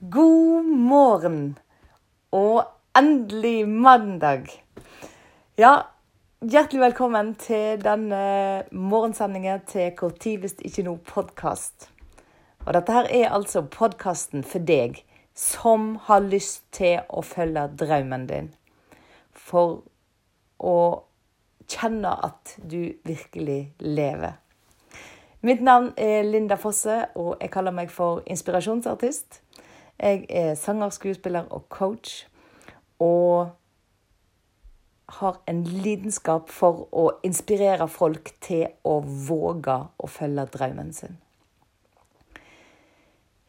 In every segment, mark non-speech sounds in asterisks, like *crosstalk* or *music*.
God morgen og endelig mandag. Ja, hjertelig velkommen til denne morgensendingen til Hvor tidligst ikke noe podkast. Og dette her er altså podkasten for deg som har lyst til å følge drømmen din. For å kjenne at du virkelig lever. Mitt navn er Linda Fosse, og jeg kaller meg for inspirasjonsartist. Jeg er sanger, skuespiller og coach. Og har en lidenskap for å inspirere folk til å våge å følge drømmen sin.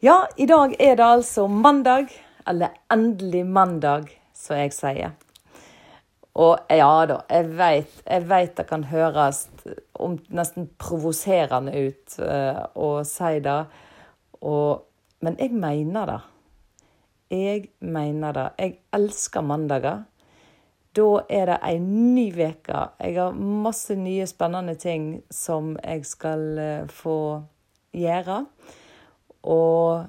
Ja, i dag er det altså mandag. Eller endelig mandag, som jeg sier. Og ja da, jeg vet, jeg vet det kan høres nesten provoserende ut uh, å si det, og, men jeg mener det. Jeg mener det. Jeg elsker mandager. Da er det ei ny uke. Jeg har masse nye spennende ting som jeg skal uh, få gjøre. Og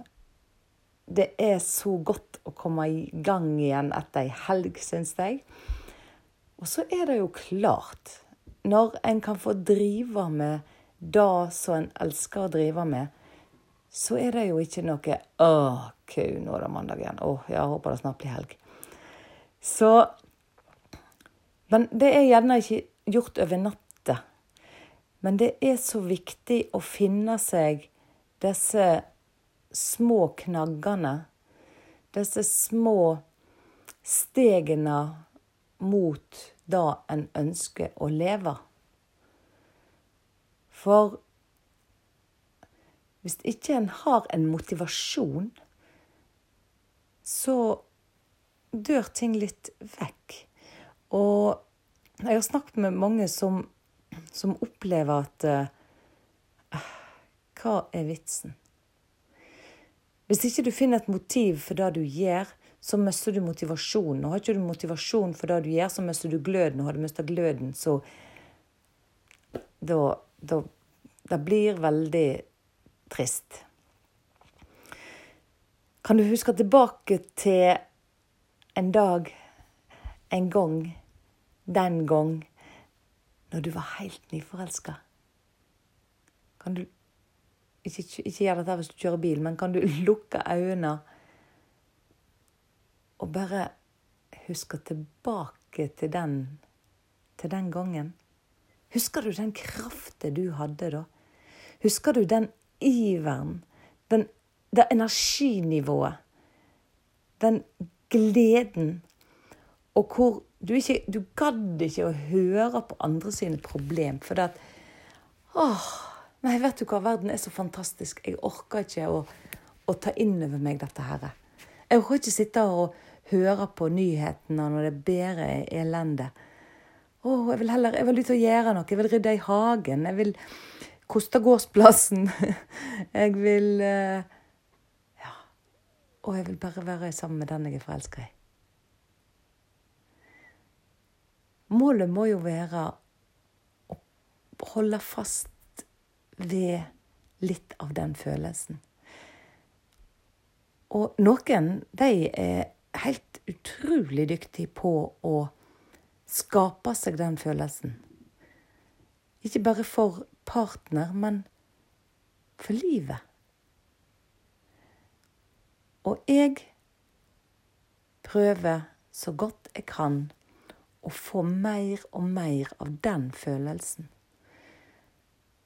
det er så godt å komme i gang igjen etter ei helg, syns jeg. Og så er det jo klart, når en kan få drive med det som en elsker å drive med, så er det jo ikke noe 'Å, ku, nå er det mandag igjen. Å, jeg håper det snart blir helg'. Så Men det er gjerne ikke gjort over natta. Men det er så viktig å finne seg disse små knaggene. Disse små stegene mot det en ønsker å leve. For hvis ikke en har en motivasjon, så dør ting litt vekk. Og jeg har snakket med mange som, som opplever at uh, Hva er vitsen? Hvis ikke du finner et motiv for det du gjør, så mister du motivasjonen. Og har ikke du motivasjon for det du gjør, så mister du gløden. Og har du mista gløden, så da, da Det blir veldig trist. Kan du huske tilbake til en dag, en gang, den gang, når du var helt nyforelska? Kan du ikke, ikke gjør dette hvis du kjører bil, men kan du lukke øynene og bare huske tilbake til den, til den gangen. Husker du den kraften du hadde da? Husker du den iveren, den, det energinivået, den gleden, og hvor du ikke Du gadd ikke å høre på andre sine problem, for det at Åh, nei, vet du hva, verden er så fantastisk. Jeg orker ikke å, å ta inn over meg dette her. Jeg orker ikke sitte og høre på nyhetene når det er bare elende. Å, jeg vil heller jeg vil ut og gjøre noe. Jeg vil rydde i hagen. Jeg vil koste gårdsplassen. *laughs* jeg vil uh, Ja. Og jeg vil bare være sammen med den jeg er forelska i. Målet må jo være å holde fast ved litt av den følelsen. Og noen, de er helt utrolig dyktige på å skape seg den følelsen. Ikke bare for partner, men for livet. Og jeg prøver så godt jeg kan å få mer og mer av den følelsen.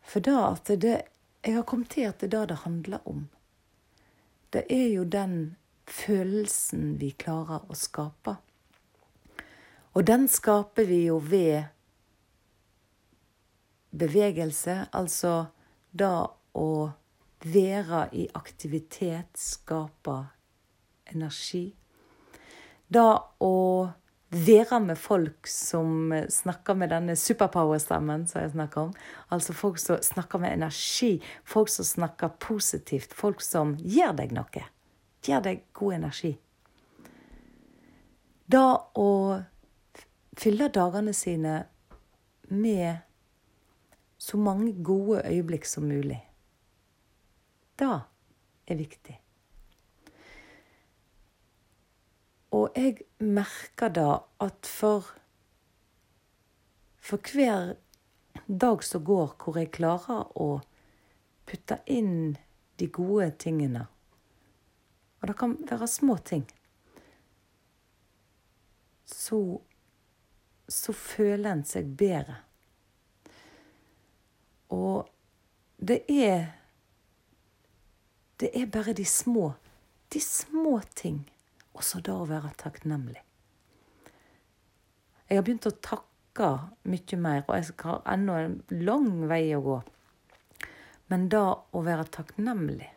For da at det Jeg har kommet til at det er det det handler om. Det er jo den følelsen vi klarer å skape. Og den skaper vi jo ved bevegelse, altså da å være i aktivitet skaper energi. Da å være med folk som snakker med denne superpower-stemmen som jeg snakker om. Altså folk som snakker med energi, folk som snakker positivt, folk som gir deg noe gir deg god energi. Da å fylle dagene sine med så mange gode øyeblikk som mulig. Det er viktig. Og jeg merker da at for For hver dag som går hvor jeg klarer å putte inn de gode tingene Og det kan være små ting så, så føler en seg bedre. Og det er Det er bare de små, de små ting. Også da å være takknemlig. Jeg har begynt å takke mye mer, og jeg har ennå en lang vei å gå. Men da å være takknemlig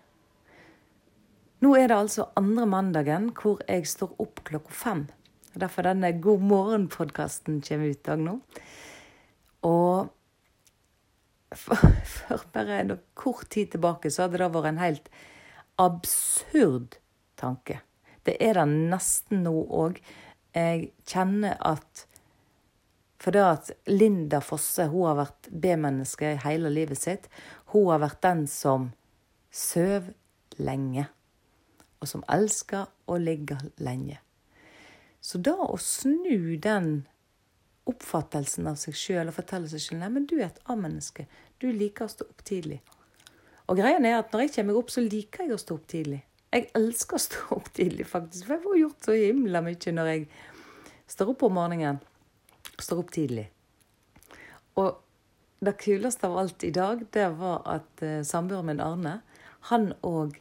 Nå er det altså andre mandagen hvor jeg står opp klokka fem. Derfor denne God morgen-podkasten kommer ut dag nå. Og for, bare en kort tid tilbake så hadde det vært en helt absurd tanke. Det er det nesten nå òg. Jeg kjenner at For det at Linda Fosse hun har vært B-menneske hele livet sitt. Hun har vært den som søv lenge, og som elsker å ligge lenge. Så da å snu den oppfattelsen av seg sjøl og fortelle seg sjøl men du er et A-menneske. Du liker å stå opp tidlig. Og greia er at når jeg kommer opp, så liker jeg å stå opp tidlig. Jeg elsker å stå opp tidlig, faktisk. For jeg får gjort så himla mye når jeg står opp om morgenen. Står opp tidlig. Og det kuleste av alt i dag, det var at uh, samboeren min Arne, han òg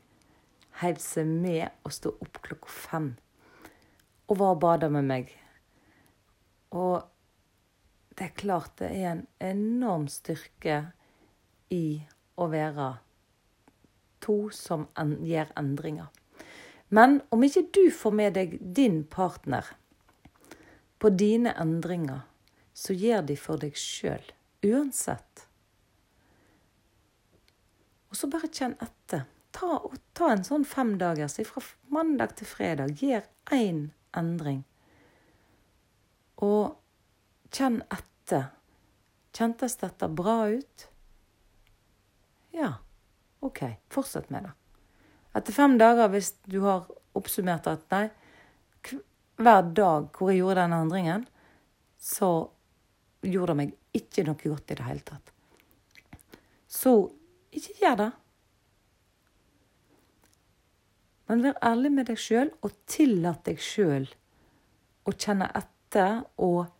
heiv seg med å stå opp klokka fem og var og bada med meg. Og det er klart det er en enorm styrke i å være to som en, gjør endringer. Men om ikke du får med deg din partner på dine endringer, så gjør de for deg sjøl. Uansett. Og så bare kjenn etter. Ta, ta en sånn femdagers fra mandag til fredag. Gjør én endring. Og kjenn etter. Kjentes dette bra ut? Ja, OK, fortsett med det. Etter fem dager, hvis du har oppsummert at nei, hver dag hvor jeg gjorde denne endringen, så gjorde det meg ikke noe godt i det hele tatt. Så ikke gjør det. Men vær ærlig med deg sjøl, og tillat deg sjøl å kjenne etter og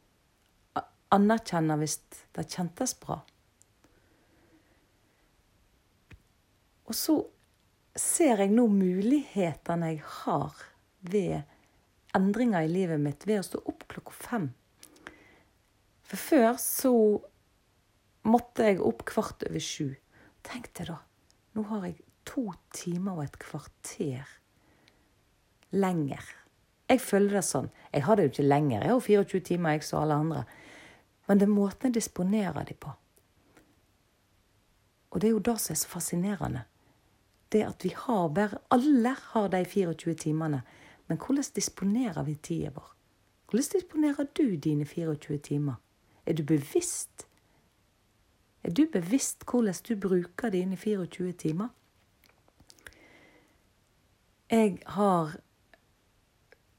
anerkjenne hvis det kjentes bra. Og så ser jeg nå mulighetene jeg har ved endringer i livet mitt ved å stå opp klokka fem. For før så måtte jeg opp kvart over sju. Tenk deg da. Nå har jeg to timer og et kvarter lenger. Jeg føler det sånn. Jeg har det jo ikke lenger. Jeg har jo 24 timer, jeg som alle andre. Men det er måten jeg disponerer de på. Og det er jo det som er så fascinerende. Det at vi har bare Alle har de 24 timene. Men hvordan disponerer vi tida vår? Hvordan disponerer du dine 24 timer? Er du bevisst? Er du bevisst hvordan du bruker dine 24 timer? Jeg har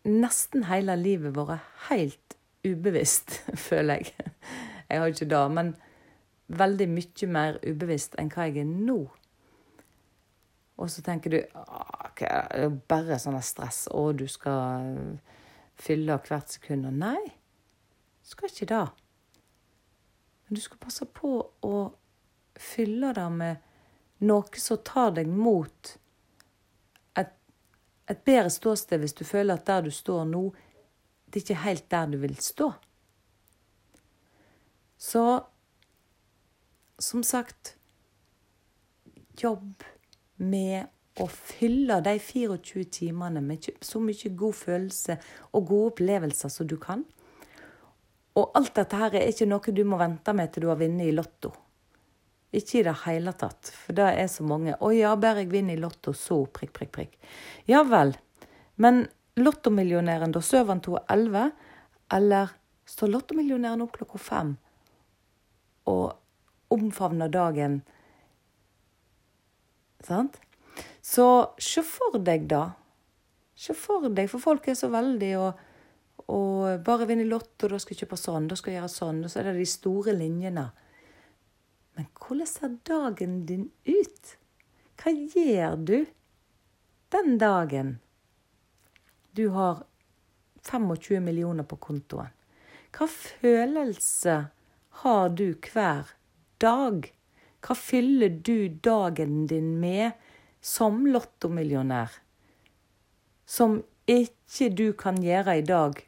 nesten hele livet vært helt ubevisst, *laughs* føler jeg. *laughs* Jeg har ikke det, men veldig mye mer ubevisst enn hva jeg er nå. Og så tenker du okay, det er bare sånn stress, og du skal fylle hvert sekund. Og nei, du skal ikke det. Men du skal passe på å fylle det med noe som tar deg mot et bedre ståsted hvis du føler at der du står nå, det er ikke helt der du vil stå. Så som sagt Jobb med å fylle de 24 timene med så mye god følelse og gode opplevelser som du kan. Og alt dette her er ikke noe du må vente med til du har vunnet i Lotto. Ikke i det hele tatt, for det er så mange. 'Å ja, bare jeg vinner i Lotto, så prikk, prikk, prikk'. Ja vel. Men Lottomillionæren, da sover han til elleve? Eller står Lottomillionæren opp klokka fem og omfavner dagen? Sant? Så se for deg, da, Se for deg, for folk er så veldig og, og bare vinne Lotto, da skal jeg kjøpe sånn, da skal jeg gjøre sånn, og så er det de store linjene. Men hvordan ser dagen din ut? Hva gjør du den dagen du har 25 millioner på kontoen? Hva følelse har du hver dag? Hva fyller du dagen din med som lottomillionær? Som ikke du kan gjøre i dag.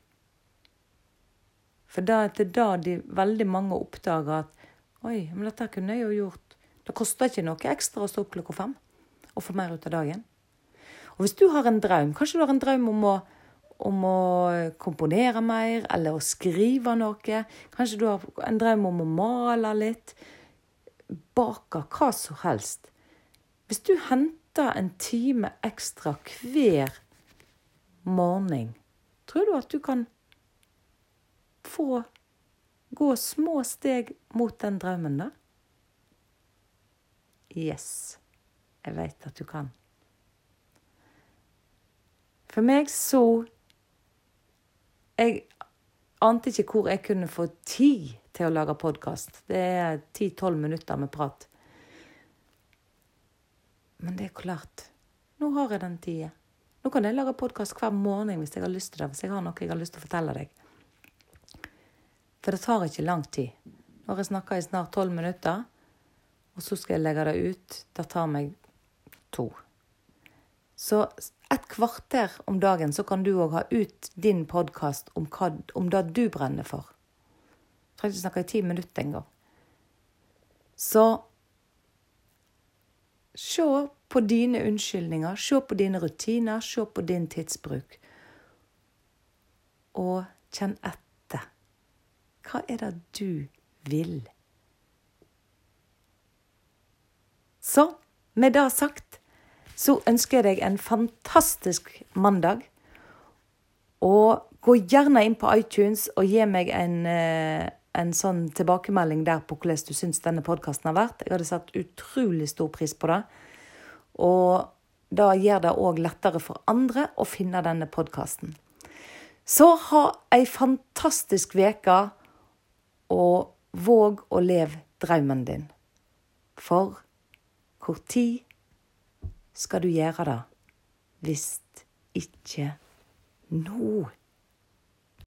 For da er det da de veldig mange oppdager at Oi, men dette kunne jeg jo gjort. Det koster ikke noe ekstra å stå opp klokka fem og få mer ut av dagen. Og hvis du har en drøm, kanskje du har en drøm om å, om å komponere mer, eller å skrive noe. Kanskje du har en drøm om å male litt bake hva som helst. Hvis du henter en time ekstra hver morgen, tror du at du kan få gå små steg mot den drømmen, da? Yes, jeg veit at du kan. For meg så Jeg ante ikke hvor jeg kunne få tid til å lage podkast. Det er 10-12 minutter med prat. Men det er klart. Nå har jeg den tida. Nå kan jeg lage podkast hver morgen hvis jeg har lyst til det. Hvis jeg har noe jeg har lyst til å fortelle deg. For det tar ikke lang tid. Nå har jeg snakka i snart 12 minutter, og så skal jeg legge det ut. Det tar meg to. Så et kvarter om dagen så kan du òg ha ut din podkast om, om det du brenner for. Jeg Trenger ikke snakke i ti minutter engang. Så se på dine unnskyldninger, se på dine rutiner, se på din tidsbruk. Og kjenn etter. Hva er det du vil? Så med det sagt så ønsker jeg deg en fantastisk mandag. Og gå gjerne inn på iTunes og gi meg en eh, en sånn tilbakemelding der på hvordan du syns denne podkasten har vært. Jeg hadde satt utrolig stor pris på det. Og da gjør det òg lettere for andre å finne denne podkasten. Så ha ei fantastisk uke, og våg å leve drømmen din. For hvor tid skal du gjøre det hvis ikke nå?